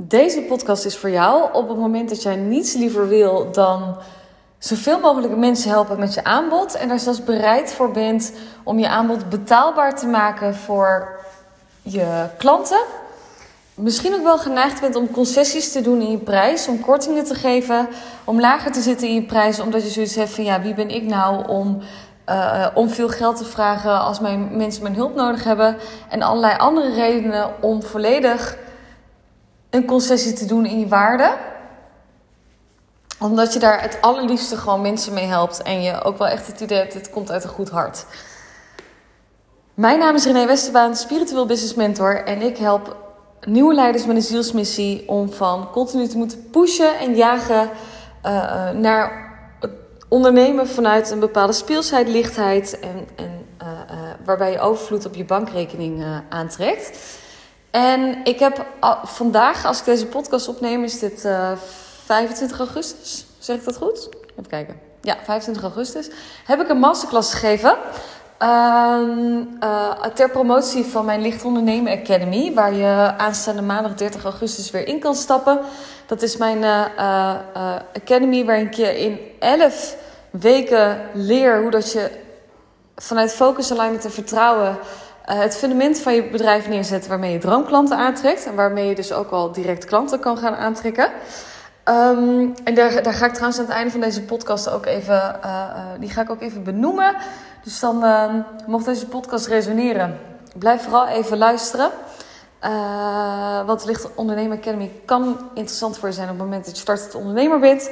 Deze podcast is voor jou op het moment dat jij niets liever wil dan zoveel mogelijk mensen helpen met je aanbod. En daar zelfs bereid voor bent om je aanbod betaalbaar te maken voor je klanten. Misschien ook wel geneigd bent om concessies te doen in je prijs, om kortingen te geven, om lager te zitten in je prijs, omdat je zoiets hebt van ja, wie ben ik nou om uh, om veel geld te vragen als mijn mensen mijn hulp nodig hebben. En allerlei andere redenen om volledig een concessie te doen in je waarde. Omdat je daar het allerliefste gewoon mensen mee helpt. En je ook wel echt het idee hebt, dit komt uit een goed hart. Mijn naam is René Westerbaan, spiritueel business mentor. En ik help nieuwe leiders met een zielsmissie om van continu te moeten pushen en jagen uh, naar ondernemen vanuit een bepaalde speelsheid, lichtheid en, en uh, waarbij je overvloed op je bankrekening aantrekt. En ik heb vandaag, als ik deze podcast opneem, is dit 25 augustus. Zeg ik dat goed? Even kijken. Ja, 25 augustus. Heb ik een masterclass gegeven. Ehm, ter promotie van mijn Licht Ondernemen Academy. Waar je aanstaande maandag 30 augustus weer in kan stappen. Dat is mijn uh, academy waarin ik je in 11 weken leer hoe dat je vanuit focus, alignment en vertrouwen het fundament van je bedrijf neerzet waarmee je droomklanten aantrekt. En waarmee je dus ook al direct klanten kan gaan aantrekken. Um, en daar, daar ga ik trouwens aan het einde van deze podcast ook even, die ga ik ook even benoemen. Dus dan uh, mocht deze podcast resoneren, blijf vooral even luisteren. Uh, want Licht Ondernemer Academy kan interessant voor je zijn op het moment dat je startend ondernemer bent.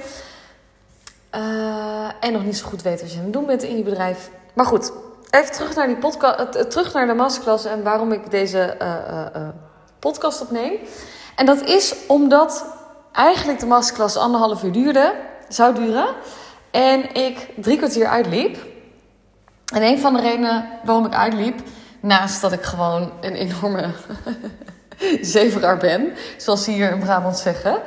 En nog niet zo goed weet wat je aan het doen bent in je bedrijf. Maar goed, even terug naar, die podcast, terug naar de masterclass en waarom ik deze uh, podcast opneem. En dat is omdat eigenlijk de masterclass anderhalf uur duurde, zou duren. En ik drie kwartier uitliep. En een van de redenen waarom ik uitliep, naast dat ik gewoon een enorme zeveraar ben, zoals ze hier in Brabant zeggen.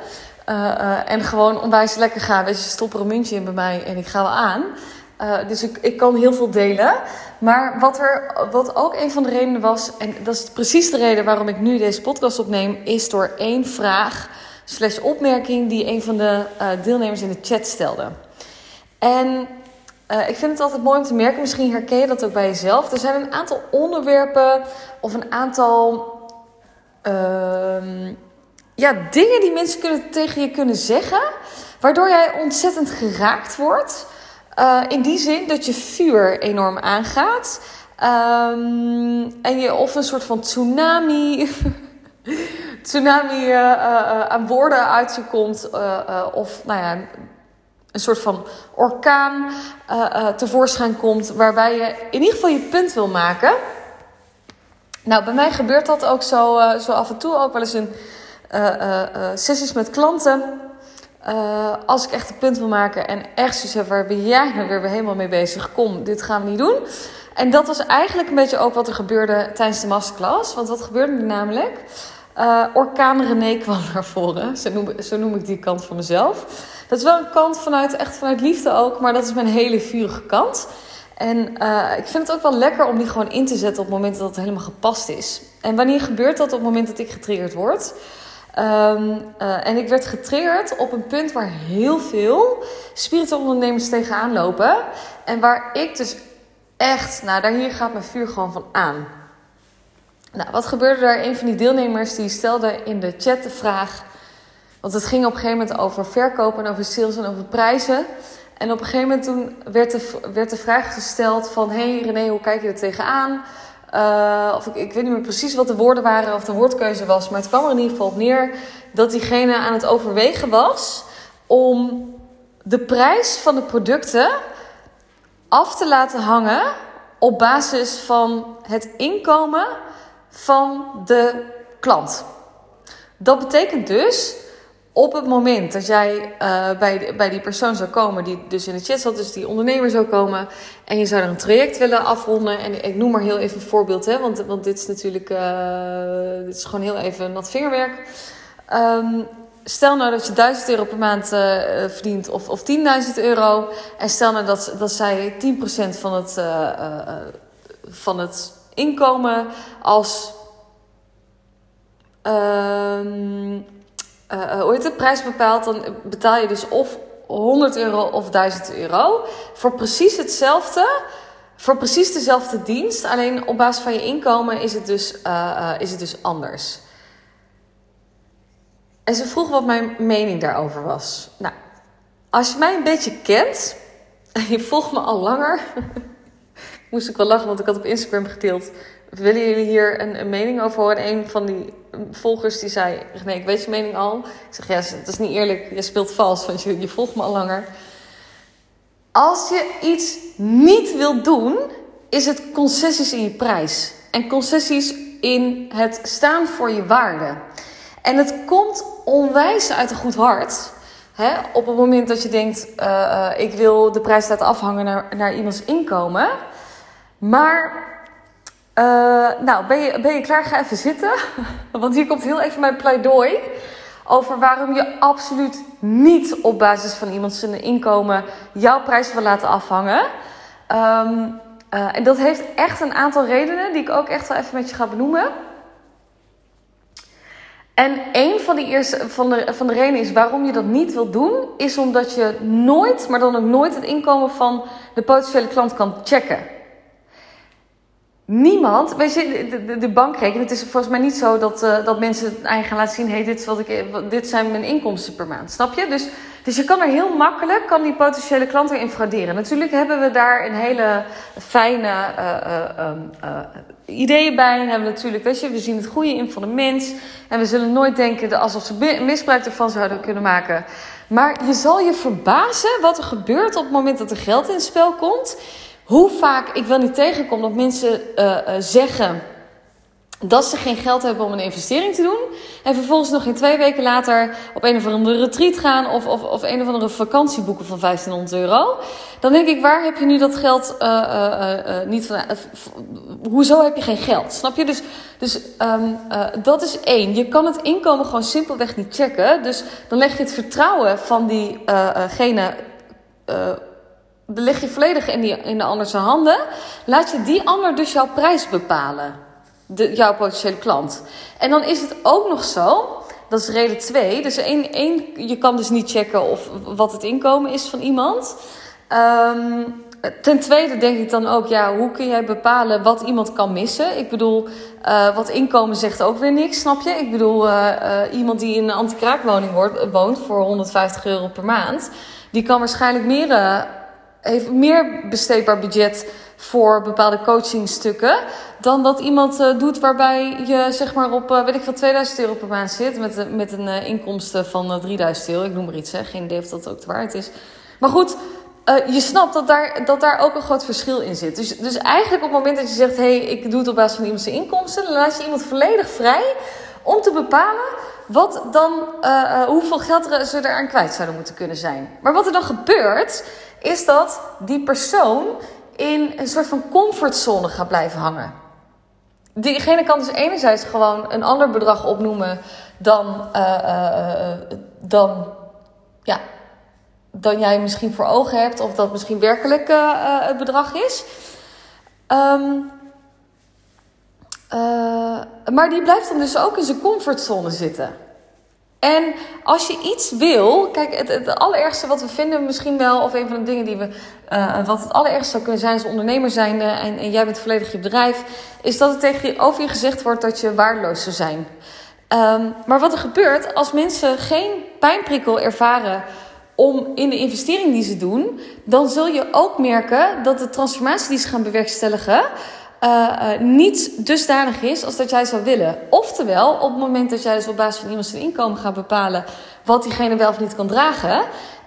Uh, uh, en gewoon onwijs lekker gaan. Weet je, er een muntje in bij mij en ik ga wel aan. Uh, dus ik, ik kan heel veel delen. Maar wat, er, wat ook een van de redenen was, en dat is precies de reden waarom ik nu deze podcast opneem, is door één vraag slash opmerking die een van de deelnemers in de chat stelde. En ik vind het altijd mooi om te merken, misschien herken je dat ook bij jezelf. Er zijn een aantal onderwerpen of een aantal uh, ja, dingen die mensen kunnen, tegen je kunnen zeggen, waardoor jij ontzettend geraakt wordt. Uh, in die zin dat je vuur enorm aangaat. Um, en je of een soort van tsunami. tsunami uh, uh, aan woorden uit je komt. of nou ja, een soort van orkaan tevoorschijn komt. Waarbij je in ieder geval je punt wil maken. Nou, bij mij gebeurt dat ook zo, zo af en toe ook wel eens in sessies met klanten. Als ik echt een punt wil maken en echt zoiets heb, waar ben jij nou weer helemaal mee bezig? Kom, dit gaan we niet doen. En dat was eigenlijk een beetje ook wat er gebeurde tijdens de masterclass. Want wat gebeurde er namelijk? Orkaan René kwam naar voren. Zo noem, noem ik die kant van mezelf. Dat is wel een kant vanuit, echt vanuit liefde ook, maar dat is mijn hele vurige kant. En uh, ik vind het ook wel lekker om die gewoon in te zetten op het moment dat het helemaal gepast is. En wanneer gebeurt dat op het moment dat ik getriggerd word? Um, uh, en ik werd getriggerd op een punt waar heel veel spirituele ondernemers tegenaan lopen. En waar ik dus echt, nou daar hier gaat mijn vuur gewoon van aan. Nou, wat gebeurde er? Een van die deelnemers die stelde in de chat de vraag. Want het ging op een gegeven moment over verkopen en over sales en over prijzen. En op een gegeven moment toen werd, de, werd de vraag gesteld van... hey René, hoe kijk je er tegenaan? Uh, of ik, ik weet niet meer precies wat de woorden waren of de woordkeuze was... maar het kwam er in ieder geval op neer dat diegene aan het overwegen was... om de prijs van de producten af te laten hangen... op basis van het inkomen van de klant. Dat betekent dus op het moment dat jij uh, bij, bij die persoon zou komen, die dus in de chat zat, dus die ondernemer zou komen, en je zou er een traject willen afronden, en ik noem maar heel even een voorbeeld, hè, want, want dit is natuurlijk, uh, dit is gewoon heel even nat vingerwerk. Um, stel nou dat je 1000 euro per maand uh, verdient of, of 10.000 euro, en stel nou dat, dat zij 10% van het, van het inkomen als. Um, uh, hoe heet het, prijs bepaalt, dan betaal je dus of 100 euro of 1000 euro voor precies hetzelfde. Voor precies dezelfde dienst, alleen op basis van je inkomen is het dus, uh, is het dus anders. En ze vroeg wat mijn mening daarover was. Nou, als je mij een beetje kent, en je volgt me al langer, moest ik wel lachen, want ik had op Instagram gedeeld. Willen jullie hier een, een mening over horen? En een van die volgers die zei: Nee, ik weet je mening al. Ik zeg: Ja, dat is niet eerlijk. Je speelt vals, want je, volgt me al langer. Als je iets niet wilt doen, is het concessies in je prijs. En concessies in het staan voor je waarde. En het komt onwijs uit een goed hart. Hè? Op het moment dat je denkt, uh, ik wil de prijs laten afhangen naar, naar iemands inkomen. Maar, nou, ben je, ben je klaar? Ga even zitten. Want hier komt heel even mijn pleidooi. Over waarom je absoluut niet op basis van iemands inkomen jouw prijs wil laten afhangen. Um, en dat heeft echt een aantal redenen die ik ook echt wel even met je ga benoemen. En een van, die eerste, van, de, van de redenen is waarom je dat niet wilt doen, is omdat je nooit, maar dan ook nooit het inkomen van de potentiële klant kan checken. Niemand, weet je, de, de, bankrekening, het is volgens mij niet zo dat, uh, dat mensen het eigen gaan laten zien, hey, dit, ik, dit zijn mijn inkomsten per maand, snap je? Dus, dus je kan er heel makkelijk, kan die potentiële klant erin frauderen. Natuurlijk hebben we daar een hele fijne uh, uh, ideeën bij. En hebben we natuurlijk, weet je, we zien het goede in van de mens. En we zullen nooit denken alsof ze misbruik ervan zouden kunnen maken. Maar je zal je verbazen wat er gebeurt op het moment dat er geld in het spel komt. Hoe vaak ik wel niet tegenkom dat mensen uh, uh, zeggen dat ze geen geld hebben om een investering te doen. En vervolgens nog geen twee weken later op een of andere retreat gaan. Of, of, of een of andere vakantie boeken van 1500 euro. Dan denk ik, waar heb je nu dat geld uh, niet van... hoezo heb je geen geld? Snap je? Dus, dus um, dat is één. Je kan het inkomen gewoon simpelweg niet checken. Dus dan leg je het vertrouwen van diegene... leg je volledig in, die, in de andere handen. Laat je die ander dus jouw prijs bepalen de, jouw potentiële klant. En dan is het ook nog zo, dat is reden 2. Dus één, één, je kan dus niet checken of wat het inkomen is van iemand. Um, ten tweede denk ik dan ook, ja, hoe kun jij bepalen wat iemand kan missen? Ik bedoel, uh, wat inkomen zegt ook weer niks, snap je? Ik bedoel, uh, uh, iemand die in een anti-kraakwoning woont voor 150 euro per maand, die kan waarschijnlijk meer, heeft meer besteedbaar budget voor bepaalde coachingstukken. Dan dat iemand uh, doet waarbij je zeg maar op, uh, weet ik veel, 2000 euro per maand zit. Met, met een inkomsten van 3000 euro. Ik noem maar iets, hè. Geen idee of dat ook de waarheid is. Maar goed, je snapt dat daar, dat daar ook een groot verschil in zit. Dus, dus eigenlijk op het moment dat je zegt, hey, ik doe het op basis van iemands inkomsten. Dan laat je iemand volledig vrij om te bepalen wat dan, hoeveel geld ze er aan kwijt zouden moeten kunnen zijn. Maar wat er dan gebeurt, is dat die persoon in een soort van comfortzone gaat blijven hangen. Diegene kan dus enerzijds gewoon een ander bedrag opnoemen dan, uh, uh, dan, ja, dan jij misschien voor ogen hebt, of dat misschien werkelijk het bedrag is. Um, maar die blijft dan dus ook in zijn comfortzone zitten. En als je iets wil, kijk, het, het, allerergste wat we vinden misschien wel, of een van de dingen die we, uh, wat het allerergste zou kunnen zijn als ondernemer zijnde en, en jij bent volledig je bedrijf, is dat het tegen je, over je gezegd wordt dat je waardeloos zou zijn. Um, maar wat er gebeurt als mensen geen pijnprikkel ervaren om in de investering die ze doen, dan zul je ook merken dat de transformatie die ze gaan bewerkstelligen, uh, niet dusdanig is als dat jij zou willen. Oftewel, op het moment dat jij dus op basis van iemand zijn inkomen gaat bepalen wat diegene wel of niet kan dragen.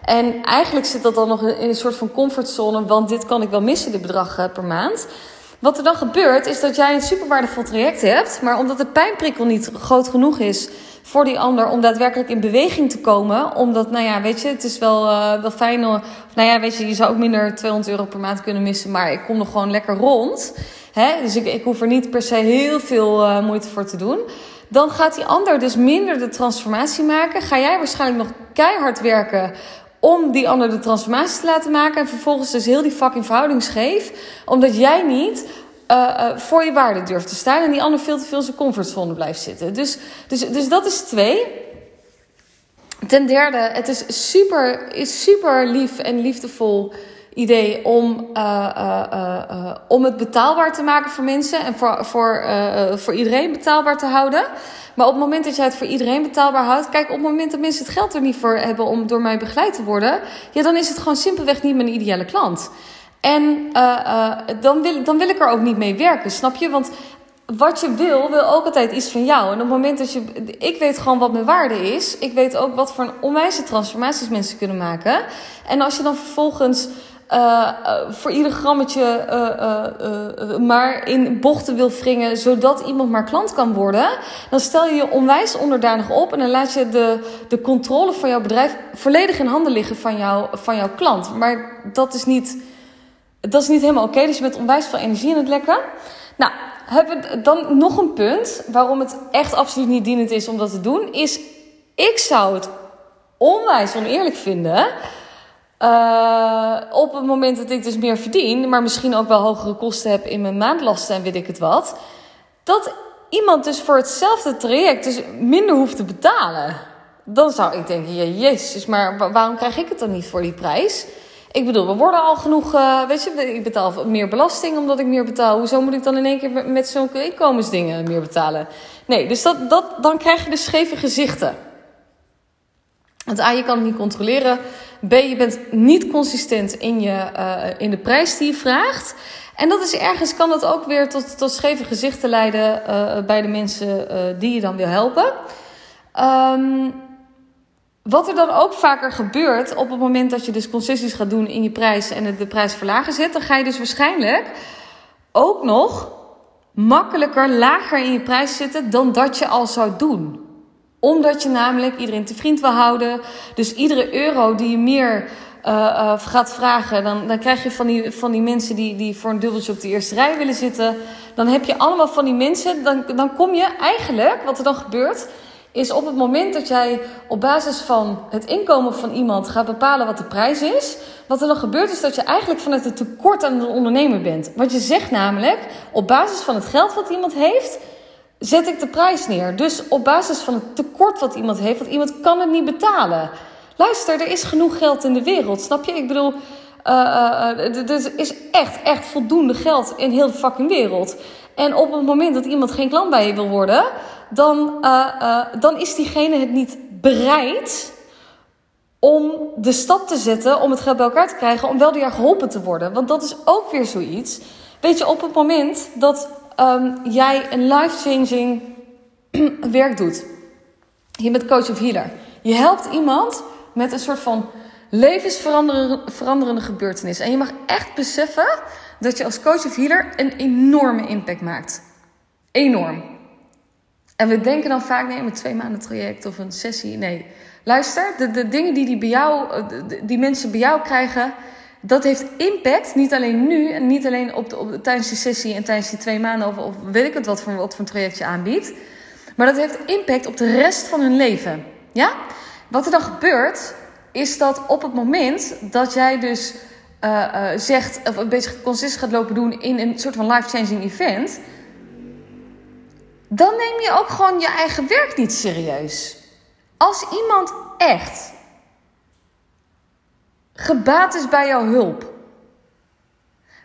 En eigenlijk zit dat dan nog in een soort van comfortzone, want dit kan ik wel missen, dit bedrag uh, per maand. Wat er dan gebeurt, is dat jij een super waardevol traject hebt, maar omdat de pijnprikkel niet groot genoeg is voor die ander om daadwerkelijk in beweging te komen. Omdat, nou ja, weet je, het is wel, wel fijn. nou ja, weet je, je zou ook minder 200 euro per maand kunnen missen, maar ik kom nog gewoon lekker rond. Hè? Dus ik, ik hoef er niet per se heel veel uh, moeite voor te doen. Dan gaat die ander dus minder de transformatie maken. Ga jij waarschijnlijk nog keihard werken om die ander de transformatie te laten maken. En vervolgens dus heel die fucking verhouding scheef. Omdat jij niet uh, uh, voor je waarde durft te staan. En die ander veel te veel in zijn comfortzone blijft zitten. Dus, dus, dus dat is twee. Ten derde, het is super, is super lief en liefdevol idee om, uh, uh, om het betaalbaar te maken voor mensen en voor, voor, voor iedereen betaalbaar te houden. Maar op het moment dat jij het voor iedereen betaalbaar houdt, kijk, op het moment dat mensen het geld er niet voor hebben om door mij begeleid te worden, ja, dan is het gewoon simpelweg niet mijn ideale klant. En dan, wil, dan wil ik er ook niet mee werken, snap je? Want wat je wil, wil ook altijd iets van jou. En op het moment dat je. Ik weet gewoon wat mijn waarde is. Ik weet ook wat voor een onwijze transformaties mensen kunnen maken. En als je dan vervolgens. Uh, voor ieder grammetje uh, maar in bochten wil wringen, zodat iemand maar klant kan worden, dan stel je je onwijs onderdanig op en dan laat je de, de controle van jouw bedrijf volledig in handen liggen van, jou, van jouw klant. Maar dat is niet, dat is niet helemaal oké, dus je bent onwijs veel energie in het lekken. Nou, hebben dan nog een punt waarom het echt absoluut niet dienend is om dat te doen, is ik zou het onwijs oneerlijk vinden. Uh, op het moment dat ik dus meer verdien, maar misschien ook wel hogere kosten heb in mijn maandlasten en weet ik het wat, dat iemand dus voor hetzelfde traject dus minder hoeft te betalen. Dan zou ik denken, ja, jezus, maar waarom krijg ik het dan niet voor die prijs? Ik bedoel, we worden al genoeg, uh, weet je, ik betaal meer belasting omdat ik meer betaal. Hoezo moet ik dan in één keer met zulke inkomensdingen meer betalen? Nee, dus dat, dat, dan krijg je de scheve gezichten. Want A, je kan het niet controleren. B, je bent niet consistent in, je, uh, in de prijs die je vraagt. En dat is ergens, kan dat ook weer tot, tot scheve gezichten leiden uh, bij de mensen die je dan wil helpen. Um, wat er dan ook vaker gebeurt op het moment dat je dus concessies gaat doen in je prijs en de prijs verlagen zet, dan ga je dus waarschijnlijk ook nog makkelijker lager in je prijs zitten dan dat je al zou doen. Omdat je namelijk iedereen te vriend wil houden. Dus iedere euro die je meer uh, uh, gaat vragen, dan, dan krijg je van die, van die mensen die, die voor een dubbeltje op de eerste rij willen zitten. Dan heb je allemaal van die mensen. Dan, dan kom je eigenlijk, wat er dan gebeurt, is op het moment dat jij op basis van het inkomen van iemand gaat bepalen wat de prijs is. Wat er dan gebeurt is dat je eigenlijk vanuit het tekort aan de ondernemer bent. Want je zegt namelijk, op basis van het geld wat iemand heeft, zet ik de prijs neer. Dus op basis van het tekort wat iemand heeft, want iemand kan het niet betalen. Luister, er is genoeg geld in de wereld, snap je? Ik bedoel, uh, uh, er is echt, echt voldoende geld in heel de fucking wereld. En op het moment dat iemand geen klant bij je wil worden, dan, dan is diegene het niet bereid om de stap te zetten om het geld bij elkaar te krijgen, om wel door geholpen te worden. Want dat is ook weer zoiets. Weet je, op het moment dat um, jij een life-changing werk doet, je bent coach of healer, je helpt iemand met een soort van levensveranderende gebeurtenis. En je mag echt beseffen dat je als coach of healer een enorme impact maakt. Enorm. En we denken dan vaak, nee, met twee maanden traject of een sessie. Nee, luister, de, de dingen die, die, bij jou, die mensen bij jou krijgen, dat heeft impact. Niet alleen nu en niet alleen op de, op, tijdens die sessie en tijdens die twee maanden of, weet ik het wat voor, wat voor een traject je aanbiedt. Maar dat heeft impact op de rest van hun leven. Ja? Wat er dan gebeurt, is dat op het moment dat jij dus uh, uh, zegt, of een beetje consistent gaat lopen doen in een soort van life-changing event, dan neem je ook gewoon je eigen werk niet serieus. Als iemand echt gebaat is bij jouw hulp,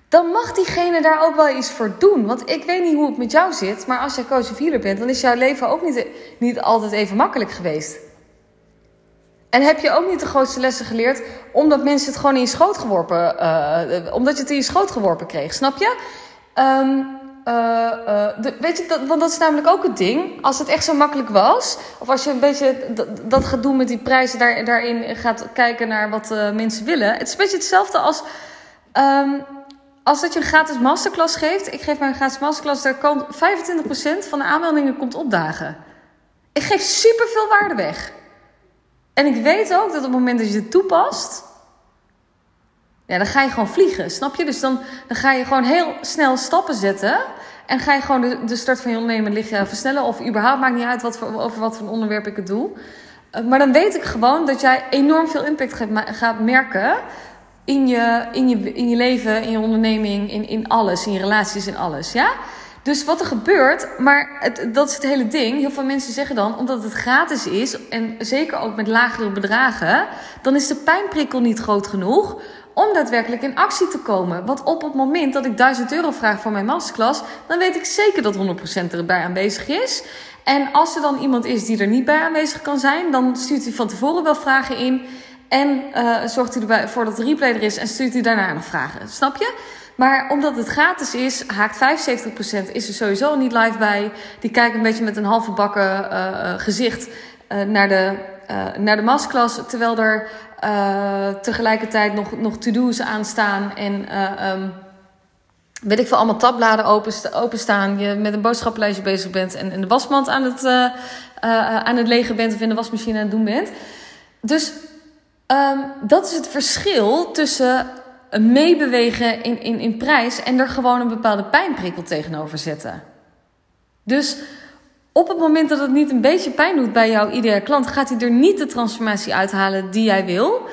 dan mag diegene daar ook wel iets voor doen. Want ik weet niet hoe het met jou zit, maar als jij coach of bent, dan is jouw leven ook niet, niet altijd even makkelijk geweest. En heb je ook niet de grootste lessen geleerd omdat mensen het gewoon in je schoot geworpen, uh, omdat je het in je schoot geworpen kreeg, snap je? Um, uh, weet je, want dat is namelijk ook het ding. Als het echt zo makkelijk was, of als je een beetje dat, gaat doen met die prijzen, daar, daarin gaat kijken naar wat uh, mensen willen. Het is een beetje hetzelfde als, um, als dat je een gratis masterclass geeft. Ik geef mijn gratis masterclass, daar komt 25% van de aanmeldingen komt opdagen. Ik geef superveel waarde weg. En ik weet ook dat op het moment dat je het toepast, ja, dan ga je gewoon vliegen, snap je? Dus dan, dan ga je gewoon heel snel stappen zetten. En ga je gewoon de, de start van je ondernemen lichtje versnellen. Of überhaupt, maakt niet uit wat voor, over wat voor onderwerp ik het doe. Eh, maar dan weet ik gewoon dat jij enorm veel impact gaat, gaat merken. In je, in, je, in je leven, in je onderneming, in, in alles. In je relaties, in alles. Ja? Dus wat er gebeurt, maar het, dat is het hele ding. Heel veel mensen zeggen dan, omdat het gratis is, en zeker ook met lagere bedragen, dan is de pijnprikkel niet groot genoeg om daadwerkelijk in actie te komen. Want op het moment dat ik 1000 euro vraag voor mijn masterclass, dan weet ik zeker dat 100% erbij aanwezig is. En als er dan iemand is die er niet bij aanwezig kan zijn, dan stuurt hij van tevoren wel vragen in. En uh, zorgt hij ervoor dat de replay er is en stuurt hij daarna nog vragen. Snap je? Maar omdat het gratis is, haakt 75% is er sowieso niet live bij. Die kijken een beetje met een halve bakken uh, gezicht uh, naar, de, naar de masterclass. Terwijl er tegelijkertijd nog, nog to-do's aanstaan en... Um, weet ik veel, allemaal tabbladen open, openstaan. Je met een boodschappenlijstje bezig bent en, en de wasmand aan het, uh, uh, aan het legen bent of in de wasmachine aan het doen bent. Dus um, dat is het verschil tussen meebewegen in, in, in prijs en er gewoon een bepaalde pijnprikkel tegenover zetten. Dus op het moment dat het niet een beetje pijn doet bij jouw ideale klant, gaat hij er niet de transformatie uithalen die jij wil.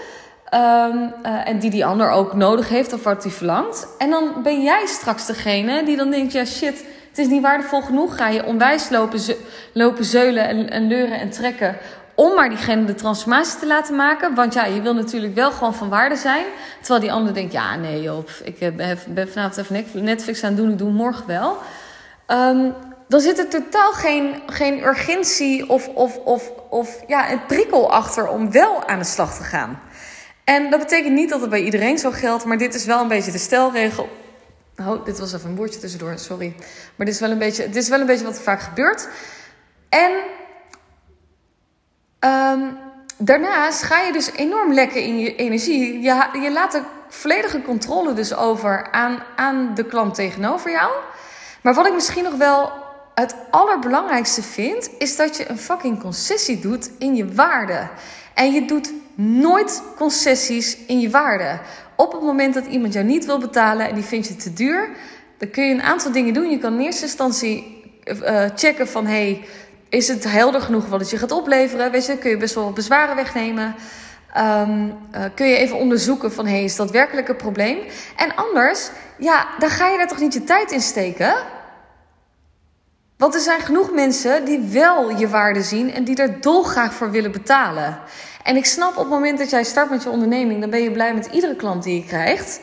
Um, uh, en die die ander ook nodig heeft of wat hij verlangt. En dan ben jij straks degene die dan denkt: ja, shit, het is niet waardevol genoeg. Ga je onwijs lopen, lopen zeulen en, en leuren en trekken om maar diegene de transformatie te laten maken. Want ja, je wil natuurlijk wel gewoon van waarde zijn. Terwijl die ander denkt, ja nee joh, ik eh, ben vanavond even Netflix aan het doen, ik doe morgen wel. Um, dan zit er totaal geen, geen urgentie of, of, of, of ja, een prikkel achter om wel aan de slag te gaan. En dat betekent niet dat het bij iedereen zo geldt, maar dit is wel een beetje de stelregel. Oh, dit was even een woordje tussendoor, sorry. Maar dit is wel een beetje, dit is wel een beetje wat er vaak gebeurt. En um, daarnaast ga je dus enorm lekker in je energie. Je, je laat de volledige controle dus over aan, aan de klant tegenover jou. Maar wat ik misschien nog wel het allerbelangrijkste vind, is dat je een fucking concessie doet in je waarde. En je doet nooit concessies in je waarde. Op het moment dat iemand jou niet wil betalen en die vindt je te duur, dan kun je een aantal dingen doen. Je kan in eerste instantie uh, checken van hey, is het helder genoeg wat het je gaat opleveren? Weet je, kun je best wel bezwaren wegnemen. Um, uh, kun je even onderzoeken van hey, is dat werkelijk een probleem? En anders, ja, dan ga je daar toch niet je tijd in steken? Want er zijn genoeg mensen die wel je waarde zien en die er dolgraag voor willen betalen. En ik snap op het moment dat jij start met je onderneming, dan ben je blij met iedere klant die je krijgt.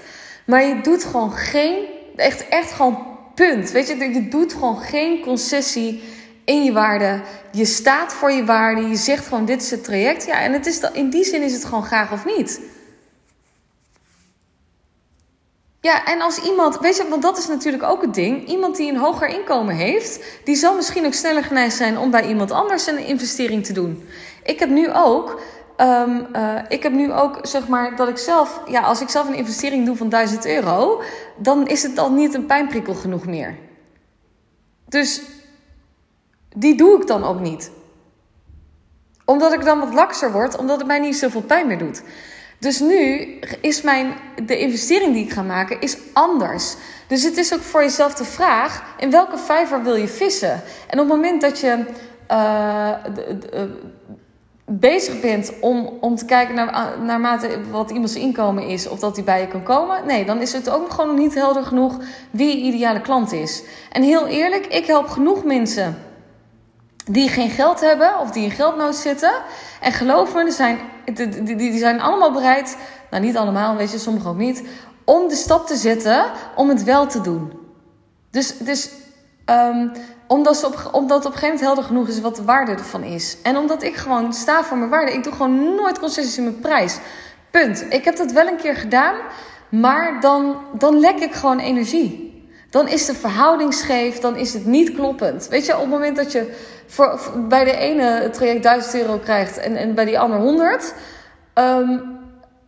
Maar je doet gewoon geen, echt, echt gewoon punt. Weet je, je doet gewoon geen concessie in je waarde. Je staat voor je waarde. Je zegt gewoon: dit is het traject. Ja, en het is, in die zin is het gewoon graag of niet. Ja, en als iemand, weet je, want dat is natuurlijk ook het ding. Iemand die een hoger inkomen heeft, die zal misschien ook sneller geneigd zijn om bij iemand anders een investering te doen. Ik heb nu ook, um, uh, ik heb nu ook, zeg maar, dat ik zelf, ja, als ik zelf een investering doe van 1000 euro, dan is het al niet een pijnprikkel genoeg meer. Dus die doe ik dan ook niet. Omdat ik dan wat lakser word, omdat het mij niet zoveel pijn meer doet. Dus nu is mijn, de investering die ik ga maken, is anders. Dus het is ook voor jezelf de vraag, in welke vijver wil je vissen? En op het moment dat je uh, bezig bent om, om te kijken naar, naar mate wat iemands inkomen is, of dat hij bij je kan komen, nee, dan is het ook gewoon niet helder genoeg wie je ideale klant is. En heel eerlijk, ik help genoeg mensen die geen geld hebben of die in geldnood zitten. En geloof me, zijn, die, die zijn allemaal bereid, nou niet allemaal, weet je, sommigen ook niet, om de stap te zetten om het wel te doen. Dus, dus um, omdat, ze op, omdat op een gegeven moment helder genoeg is wat de waarde ervan is. En omdat ik gewoon sta voor mijn waarde. Ik doe gewoon nooit concessies in mijn prijs. Punt. Ik heb dat wel een keer gedaan, maar dan, dan lek ik gewoon energie dan is de verhouding scheef, dan is het niet kloppend. Weet je, op het moment dat je voor, bij de ene traject 1000 euro krijgt en, en bij die ander 100, um,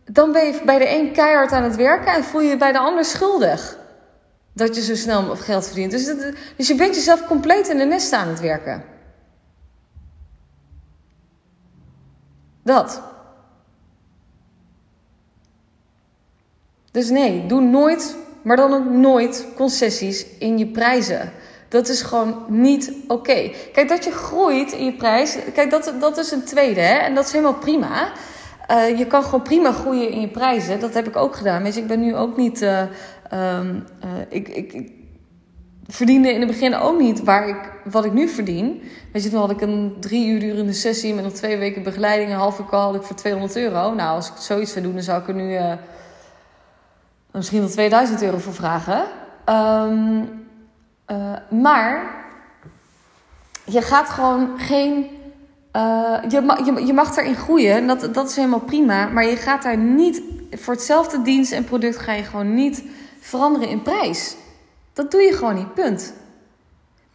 dan ben je bij de een keihard aan het werken en voel je je bij de ander schuldig. Dat je zo snel geld verdient. Dus, dus je bent jezelf compleet in de nest aan het werken. Dat. Dus nee, doe nooit maar dan ook nooit concessies in je prijzen. Dat is gewoon niet oké. Kijk, dat je groeit in je prijs, kijk, dat, dat is een tweede. Hè? En dat is helemaal prima. Uh, je kan gewoon prima groeien in je prijzen. Dat heb ik ook gedaan. Weet je, ik ben nu ook niet. Uh, um, uh, ik, ik, ik, verdiende in het begin ook niet waar ik, wat ik nu verdien. Weet je, toen had ik een drie uur durende sessie met nog twee weken begeleiding. Een halve call had ik voor 200 euro. Nou, als ik zoiets zou doen, dan zou ik er nu misschien wel 2000 euro voor vragen. Um, uh, maar je gaat gewoon geen. Uh, je, je, je mag erin groeien, dat, dat is helemaal prima. Maar je gaat daar niet. Voor hetzelfde dienst en product ga je gewoon niet veranderen in prijs. Dat doe je gewoon niet, punt.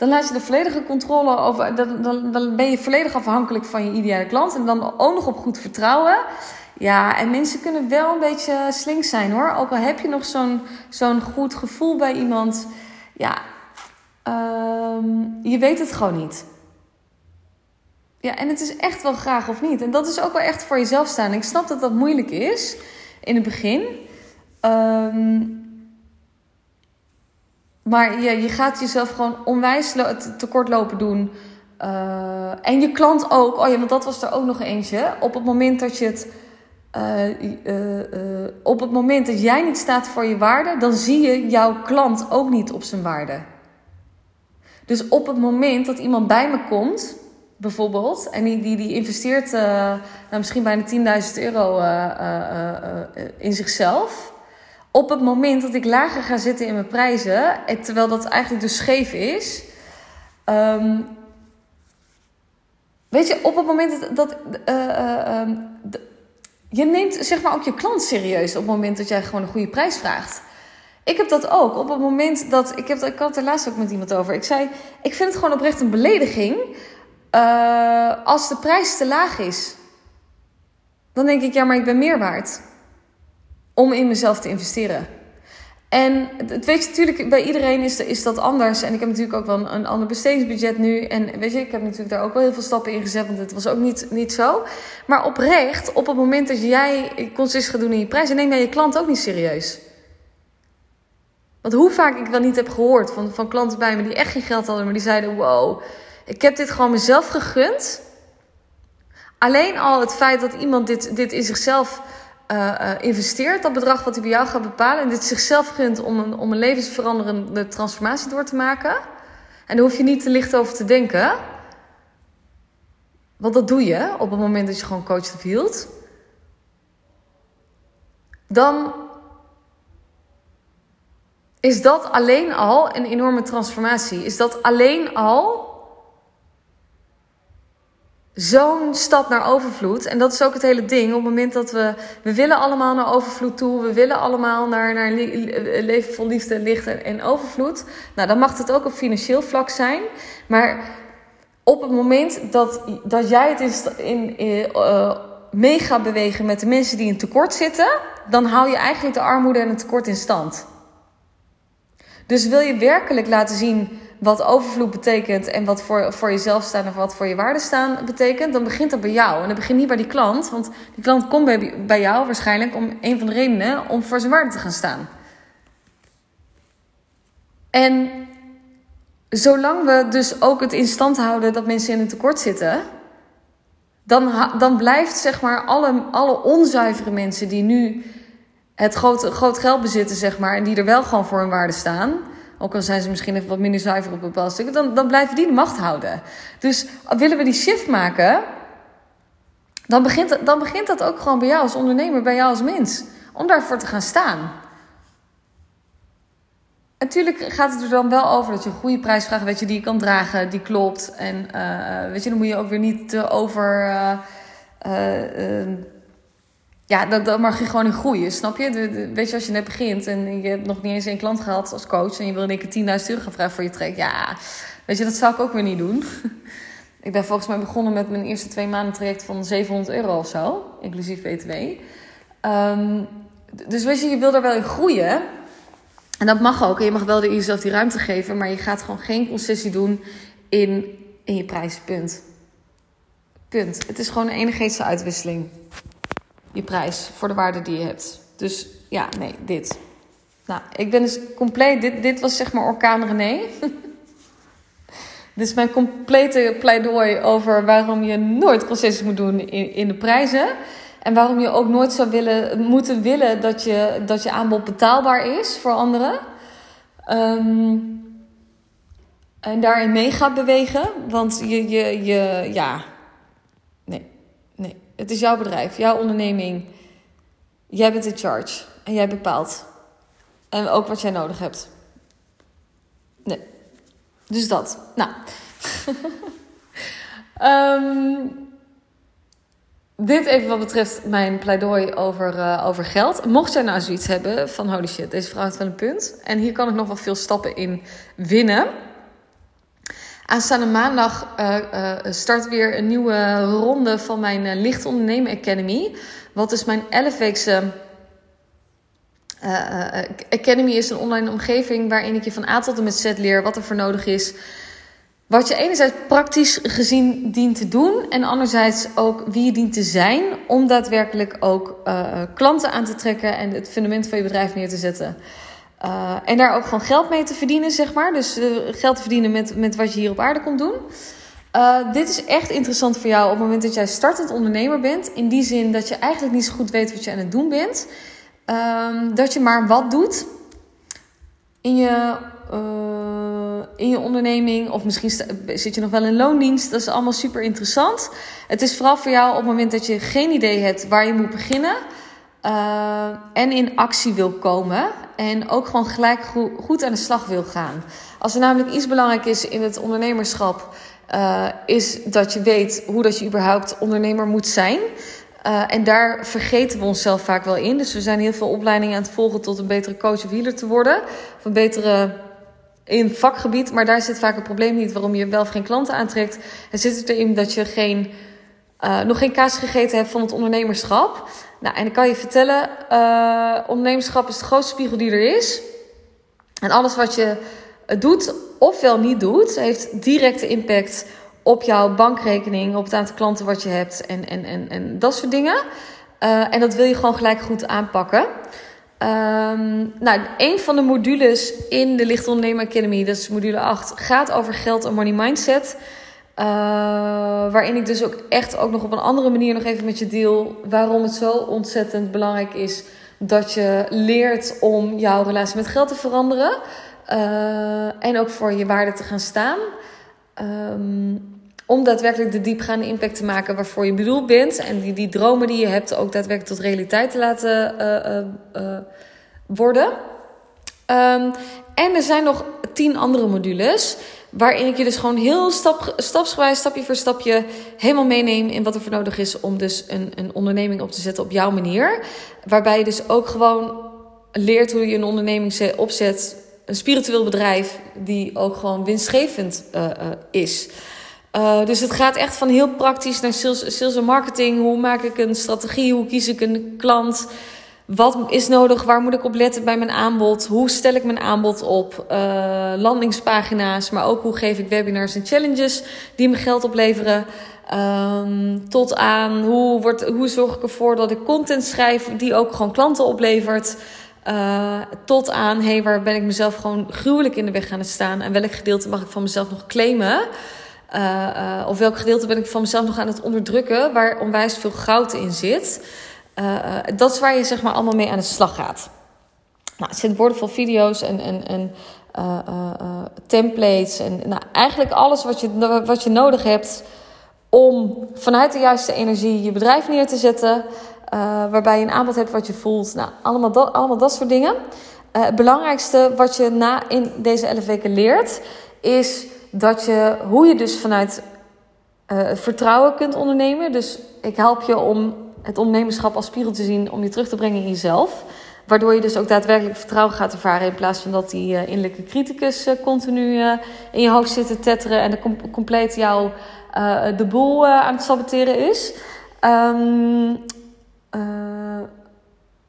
Dan laat je de volledige controle over. Dan, dan, dan ben je volledig afhankelijk van je ideale klant. En dan ook nog op goed vertrouwen. Ja, en mensen kunnen wel een beetje slink zijn hoor. Ook al heb je nog zo'n zo'n goed gevoel bij iemand. Ja, um, je weet het gewoon niet. Ja, en het is echt wel graag of niet. En dat is ook wel echt voor jezelf staan. Ik snap dat dat moeilijk is in het begin. Um, maar je, je gaat jezelf gewoon onwijs tekort lopen doen. Uh, en je klant ook. Oh ja, want dat was er ook nog eentje. Op het moment dat je het. Uh, uh, op het moment dat jij niet staat voor je waarde, dan zie je jouw klant ook niet op zijn waarde. Dus op het moment dat iemand bij me komt, bijvoorbeeld, en die, die, die investeert nou, misschien bijna 10.000 euro in zichzelf op het moment dat ik lager ga zitten in mijn prijzen, terwijl dat eigenlijk dus scheef is. Um, weet je, op het moment dat. dat uh, uh, je neemt zeg maar ook je klant serieus op het moment dat jij gewoon een goede prijs vraagt. Ik heb dat ook. Op het moment dat. Ik, heb, ik had het er laatst ook met iemand over. Ik zei: Ik vind het gewoon oprecht een belediging. Als de prijs te laag is. Dan denk ik: Ja, maar ik ben meer waard om in mezelf te investeren. En het weet je, natuurlijk, bij iedereen is, is dat anders. En ik heb natuurlijk ook wel een, ander bestedingsbudget nu. En weet je, ik heb natuurlijk daar ook wel heel veel stappen in gezet, want het was ook niet, niet zo. Maar oprecht, op het moment dat jij consistent gaat doen in je prijzen, neem jij je klant ook niet serieus. Want hoe vaak ik wel niet heb gehoord van, van klanten bij me die echt geen geld hadden, maar die zeiden: Wow, ik heb dit gewoon mezelf gegund. Alleen al het feit dat iemand dit, dit in zichzelf uh, investeert, dat bedrag wat hij bij jou gaat bepalen, en dit zichzelf gunt om een, om een levensveranderende transformatie door te maken. En daar hoef je niet te licht over te denken. Want dat doe je op het moment dat je gewoon coach of hield. Dan is dat alleen al een enorme transformatie. Is dat alleen al zo'n stap naar overvloed. En dat is ook het hele ding. Op het moment dat we. We willen allemaal naar overvloed toe. We willen allemaal naar, naar leven vol liefde, licht en overvloed. Nou, dan mag het ook op financieel vlak zijn. Maar op het moment dat, dat jij het in, in uh, mee gaat bewegen met de mensen die in tekort zitten. dan hou je eigenlijk de armoede en het tekort in stand. Dus wil je werkelijk laten zien wat overvloed betekent en wat voor, voor jezelf staan en wat voor je waarde staan betekent, dan begint dat bij jou. En dat begint niet bij die klant, want die klant komt bij, bij jou waarschijnlijk om een van de redenen om voor zijn waarde te gaan staan. En zolang we dus ook het in stand houden dat mensen in een tekort zitten, dan, dan blijft zeg maar alle, alle onzuivere mensen die nu het groot, groot geld bezitten, zeg maar, en die er wel gewoon voor hun waarde staan, ook al zijn ze misschien even wat minder zuiver op bepaalde stukken, dan, dan blijven die de macht houden. Dus willen we die shift maken, dan begint, dan begint dat ook gewoon bij jou als ondernemer, bij jou als mens. Om daarvoor te gaan staan. Natuurlijk gaat het er dan wel over dat je een goede prijs vraagt, weet je, die je kan dragen, die klopt. En uh, weet je, dan moet je ook weer niet te over. Uh, ja, dan, dan mag je gewoon in groeien, snap je? Weet je, als je net begint en je hebt nog niet eens één klant gehad als coach... en je wil in één keer 10.000 euro gaan vragen voor je trek. Ja, weet je, dat zou ik ook weer niet doen. ik ben volgens mij begonnen met mijn eerste twee maanden traject van 700 euro of zo, inclusief btw. Um, dus weet je, je wil daar wel in groeien... En dat mag ook. En je mag wel jezelf die ruimte geven. Maar je gaat gewoon geen concessie doen in, in je prijspunt. Punt. Het is gewoon een energetische uitwisseling je prijs voor de waarde die je hebt. Dus ja, nee, dit. Nou, ik ben dus compleet. Dit, dit was zeg maar Orkaan René. dit is mijn complete pleidooi over waarom je nooit concessies moet doen in, in de prijzen. En waarom je ook nooit zou willen, moeten willen dat je, dat je aanbod betaalbaar is voor anderen. Um, En daarin mee gaat bewegen. Want je, je, je, ja. Het is jouw bedrijf, jouw onderneming. Jij bent in charge. En jij bepaalt. En ook wat jij nodig hebt. Nee. Dus dat. Nou. um, dit even wat betreft mijn pleidooi over, uh, over geld. Mocht jij nou zoiets hebben van holy shit, deze vrouw heeft wel een punt. En hier kan ik nog wel veel stappen in winnen. Aanstaande maandag uh, uh, start weer een nieuwe ronde van mijn Licht Ondernemen Academy. Wat is mijn 11-weekse Academy is een online omgeving waarin ik je van A tot en met Z leer wat er voor nodig is wat je enerzijds praktisch gezien dient te doen en anderzijds ook wie je dient te zijn om daadwerkelijk ook uh, klanten aan te trekken en het fundament van je bedrijf neer te zetten. Uh, en daar ook gewoon geld mee te verdienen, zeg maar. Dus uh, geld te verdienen met, met wat je hier op aarde komt doen. dit is echt interessant voor jou op het moment dat jij startend ondernemer bent. In die zin dat je eigenlijk niet zo goed weet wat je aan het doen bent. Ehm, dat je maar wat doet in je in je onderneming. Of misschien zit je nog wel in loondienst. Dat is allemaal super interessant. Het is vooral voor jou op het moment dat je geen idee hebt waar je moet beginnen. En in actie wil komen. En ook gewoon gelijk goed aan de slag wil gaan. Als er namelijk iets belangrijk is in het ondernemerschap. Uh, is dat je weet hoe dat je überhaupt ondernemer moet zijn. Uh, en daar vergeten we onszelf vaak wel in. Dus we zijn heel veel opleidingen aan het volgen tot een betere coach of healer te worden. Of een betere in vakgebied, maar daar zit vaak het probleem niet waarom je wel geen klanten aantrekt. Het zit erin dat je geen, uh, nog geen kaas gegeten hebt van het ondernemerschap. Nou, en ik kan je vertellen, uh, ondernemerschap is de grootste spiegel die er is. En alles wat je doet ofwel niet doet, heeft directe impact op jouw bankrekening, op het aantal klanten wat je hebt en, en, en, en dat soort dingen. En dat wil je gewoon gelijk goed aanpakken. Um, nou, een van de modules in de Licht Ondernemer Academy, dat is module 8, gaat over geld en money mindset. Uh, waarin ik dus ook echt ook nog op een andere manier nog even met je deel waarom het zo ontzettend belangrijk is dat je leert om jouw relatie met geld te veranderen. Uh, en ook voor je waarde te gaan staan. Um, om daadwerkelijk de diepgaande impact te maken waarvoor je bedoeld bent. En die, die dromen die je hebt ook daadwerkelijk tot realiteit te laten uh, worden. Um, en er zijn nog tien andere modules. Waarin ik je dus gewoon heel stap, stapsgewijs, stapje voor stapje, helemaal meeneem in wat er voor nodig is om dus een, een onderneming op te zetten op jouw manier. Waarbij je dus ook gewoon leert hoe je een onderneming opzet. Een spiritueel bedrijf die ook gewoon winstgevend is. Uh, dus het gaat echt van heel praktisch naar sales, sales en marketing. Hoe maak ik een strategie? Hoe kies ik een klant? Wat is nodig? Waar moet ik op letten bij mijn aanbod? Hoe stel ik mijn aanbod op? Uh, landingspagina's, maar ook hoe geef ik webinars en challenges die me geld opleveren? Um, tot aan hoe, wordt, hoe zorg ik ervoor dat ik content schrijf die ook gewoon klanten oplevert? Uh, tot aan, hey, waar ben ik mezelf gewoon gruwelijk in de weg gaan staan? En welk gedeelte mag ik van mezelf nog claimen? Uh, of welk gedeelte ben ik van mezelf nog aan het onderdrukken, waar onwijs veel goud in zit. Uh, dat is waar je zeg maar allemaal mee aan de slag gaat. Nou, er zitten woordenvol video's en, en, en templates en nou, eigenlijk alles wat je, wat je nodig hebt om vanuit de juiste energie je bedrijf neer te zetten. waarbij je een aanbod hebt wat je voelt. Nou, allemaal dat, allemaal dat soort dingen. het belangrijkste wat je na in deze 11 weken leert is dat je, hoe je dus vanuit vertrouwen kunt ondernemen. Dus ik help je om het ondernemerschap als spiegel te zien, om je terug te brengen in jezelf. Waardoor je dus ook daadwerkelijk vertrouwen gaat ervaren. In plaats van dat die uh, innerlijke criticus uh, continu uh, in je hoofd zit te tetteren. En de com compleet jou de boel aan het saboteren is. Um,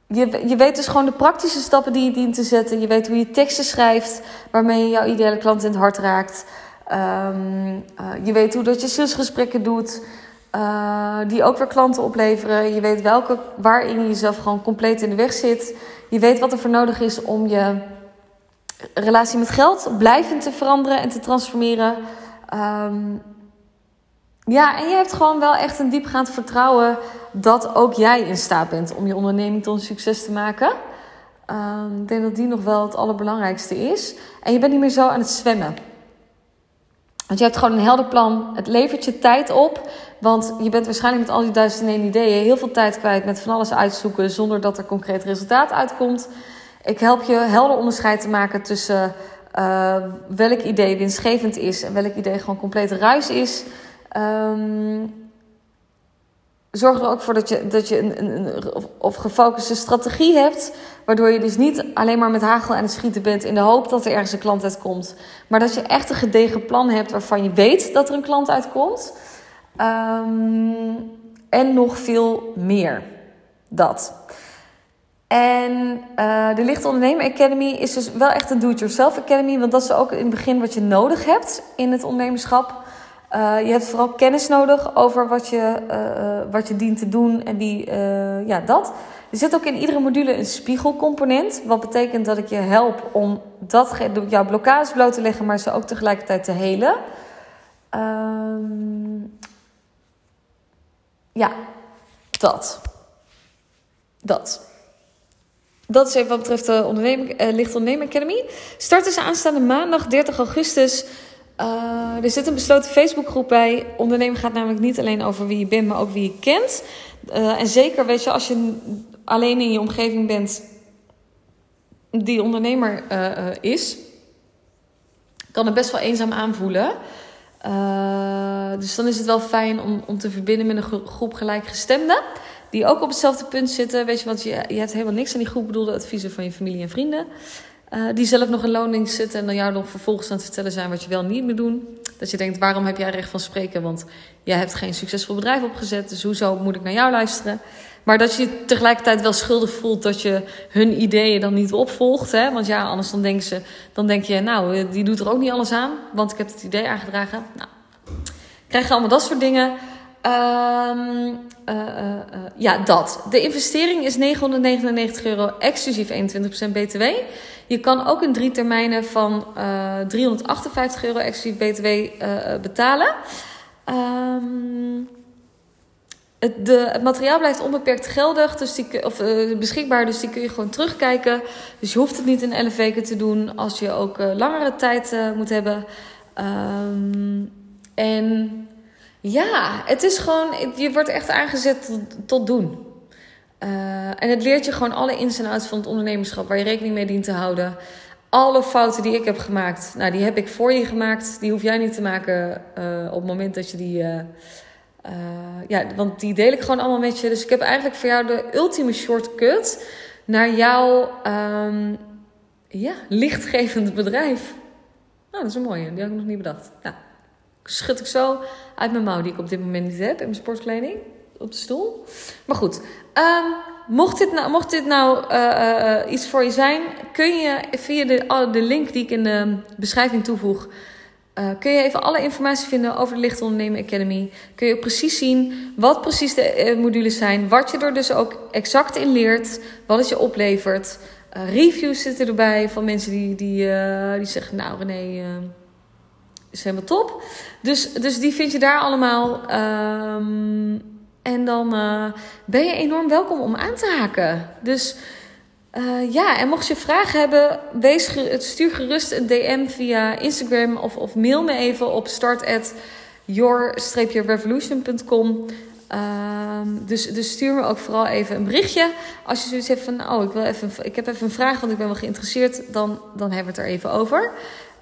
je, je weet dus gewoon de praktische stappen die je dient te zetten. Je weet hoe je teksten schrijft. Waarmee je jouw ideale klant in het hart raakt. Uh, je weet hoe dat je salesgesprekken doet. Uh, die ook weer klanten opleveren. Je weet welke, waarin je jezelf gewoon compleet in de weg zit. Je weet wat er voor nodig is om je relatie met geld blijvend te veranderen en te transformeren. Um, ja, en je hebt gewoon wel echt een diepgaand vertrouwen dat ook jij in staat bent om je onderneming tot een succes te maken. Um, ik denk dat die nog wel het allerbelangrijkste is. En je bent niet meer zo aan het zwemmen. Want je hebt gewoon een helder plan. Het levert je tijd op. Want je bent waarschijnlijk met al die duizend en één ideeën heel veel tijd kwijt met van alles uitzoeken zonder dat er concreet resultaat uitkomt. Ik help je helder onderscheid te maken tussen uh, welk idee winstgevend is en welk idee gewoon compleet ruis is. Um, zorg er ook voor dat je, dat je een, een, een of, of gefocuste strategie hebt. Waardoor je dus niet alleen maar met hagel aan het schieten bent in de hoop dat er ergens een klant uitkomt. Maar dat je echt een gedegen plan hebt waarvan je weet dat er een klant uitkomt. Um, en nog veel meer. Dat. En uh, de Lichte Ondernemer Academy is dus wel echt een do-it-yourself academy. Want dat is ook in het begin wat je nodig hebt in het ondernemerschap. Uh, je hebt vooral kennis nodig over wat je, uh, wat je dient te doen en wie, ja, dat. Er zit ook in iedere module een spiegelcomponent. Wat betekent dat ik je help om dat, jouw blokkades bloot te leggen, maar ze ook tegelijkertijd te helen. Ja, dat. Dat. Dat is even wat betreft de onderneming, uh, Licht Onderneming Academy. Starten ze aanstaande maandag 30 augustus. Uh, er zit een besloten Facebookgroep bij. Ondernemen gaat namelijk niet alleen over wie je bent, maar ook wie je kent. Uh, en zeker, weet je, als je alleen in je omgeving bent die ondernemer is, kan het best wel eenzaam aanvoelen. Dus dan is het wel fijn om, om te verbinden met een groep gelijkgestemden. Die ook op hetzelfde punt zitten. Weet je, want je, je hebt helemaal niks aan die goed bedoelde adviezen van je familie en vrienden. Uh, die zelf nog in loning zitten en dan jou nog vervolgens aan het vertellen zijn wat je wel niet moet doen. Dat je denkt, waarom heb jij recht van spreken? Want jij hebt geen succesvol bedrijf opgezet, dus hoezo moet ik naar jou luisteren? Maar dat je tegelijkertijd wel schuldig voelt dat je hun ideeën dan niet opvolgt. Hè? Want ja, anders dan denken ze, dan denk je, nou, eh, die doet er ook niet alles aan, want ik heb het idee aangedragen. Nou, krijg je allemaal dat soort dingen. Um, uh, uh, ja, dat. De investering is 999 euro, exclusief 21% BTW. Je kan ook in drie termijnen van 358 euro exclusief BTW betalen. Um, het, het materiaal blijft onbeperkt geldig, dus die, of beschikbaar, dus die kun je gewoon terugkijken. Dus je hoeft het niet in 11 weken te doen als je ook langere tijd moet hebben. Um, en ja, het is gewoon, je wordt echt aangezet tot, tot doen. En het leert je gewoon alle ins en outs van het ondernemerschap waar je rekening mee dient te houden. Alle fouten die ik heb gemaakt, nou, die heb ik voor je gemaakt. Die hoef jij niet te maken op het moment dat je die. Uh, ja, want die deel ik gewoon allemaal met je. Dus ik heb eigenlijk voor jou de ultieme shortcut naar jouw um, ja, lichtgevend bedrijf. Nou, dat is een mooie, die had ik nog niet bedacht. Ja schud ik zo uit mijn mouw, die ik op dit moment niet heb in mijn sportkleding op de stoel. Maar goed, um, mocht dit nou, mocht dit nou uh, uh, iets voor je zijn, kun je via de, de link die ik in de beschrijving toevoeg. Uh, kun je even alle informatie vinden over de Licht Ondernemen Academy. Kun je precies zien wat precies de modules zijn. Wat je er dus ook exact in leert. Wat het je oplevert. reviews zitten erbij van mensen die, die, die zeggen... Nou René, is helemaal top. Dus, dus die vind je daar allemaal. Um, en dan ben je enorm welkom om aan te haken. Dus uh, ja, en mocht je vragen hebben, wees stuur gerust een DM via Instagram of, of mail me even op start your-revolution.com. Ehm, dus, dus stuur me ook vooral even een berichtje. Als je zoiets hebt van, oh, ik, wil even, ik heb even een vraag, want ik ben wel geïnteresseerd, dan, dan hebben we het er even over.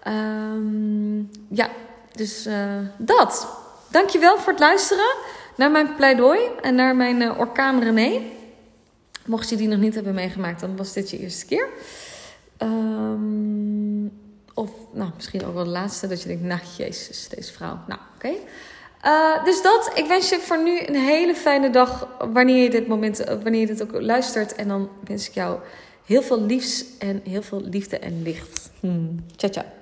Um, ja, dus uh, dat. Dankjewel voor het luisteren naar mijn pleidooi en naar mijn uh, orkaan René. Mocht je die nog niet hebben meegemaakt, dan was dit je eerste keer. Um, of nou, misschien ook wel de laatste, dat je denkt, nou jezus, deze vrouw. Nou, oké. Eh, dus dat, ik wens je voor nu een hele fijne dag wanneer je dit moment, wanneer je dit ook luistert. En dan wens ik jou heel veel liefs en heel veel liefde en licht. Hmm. Ciao, ciao.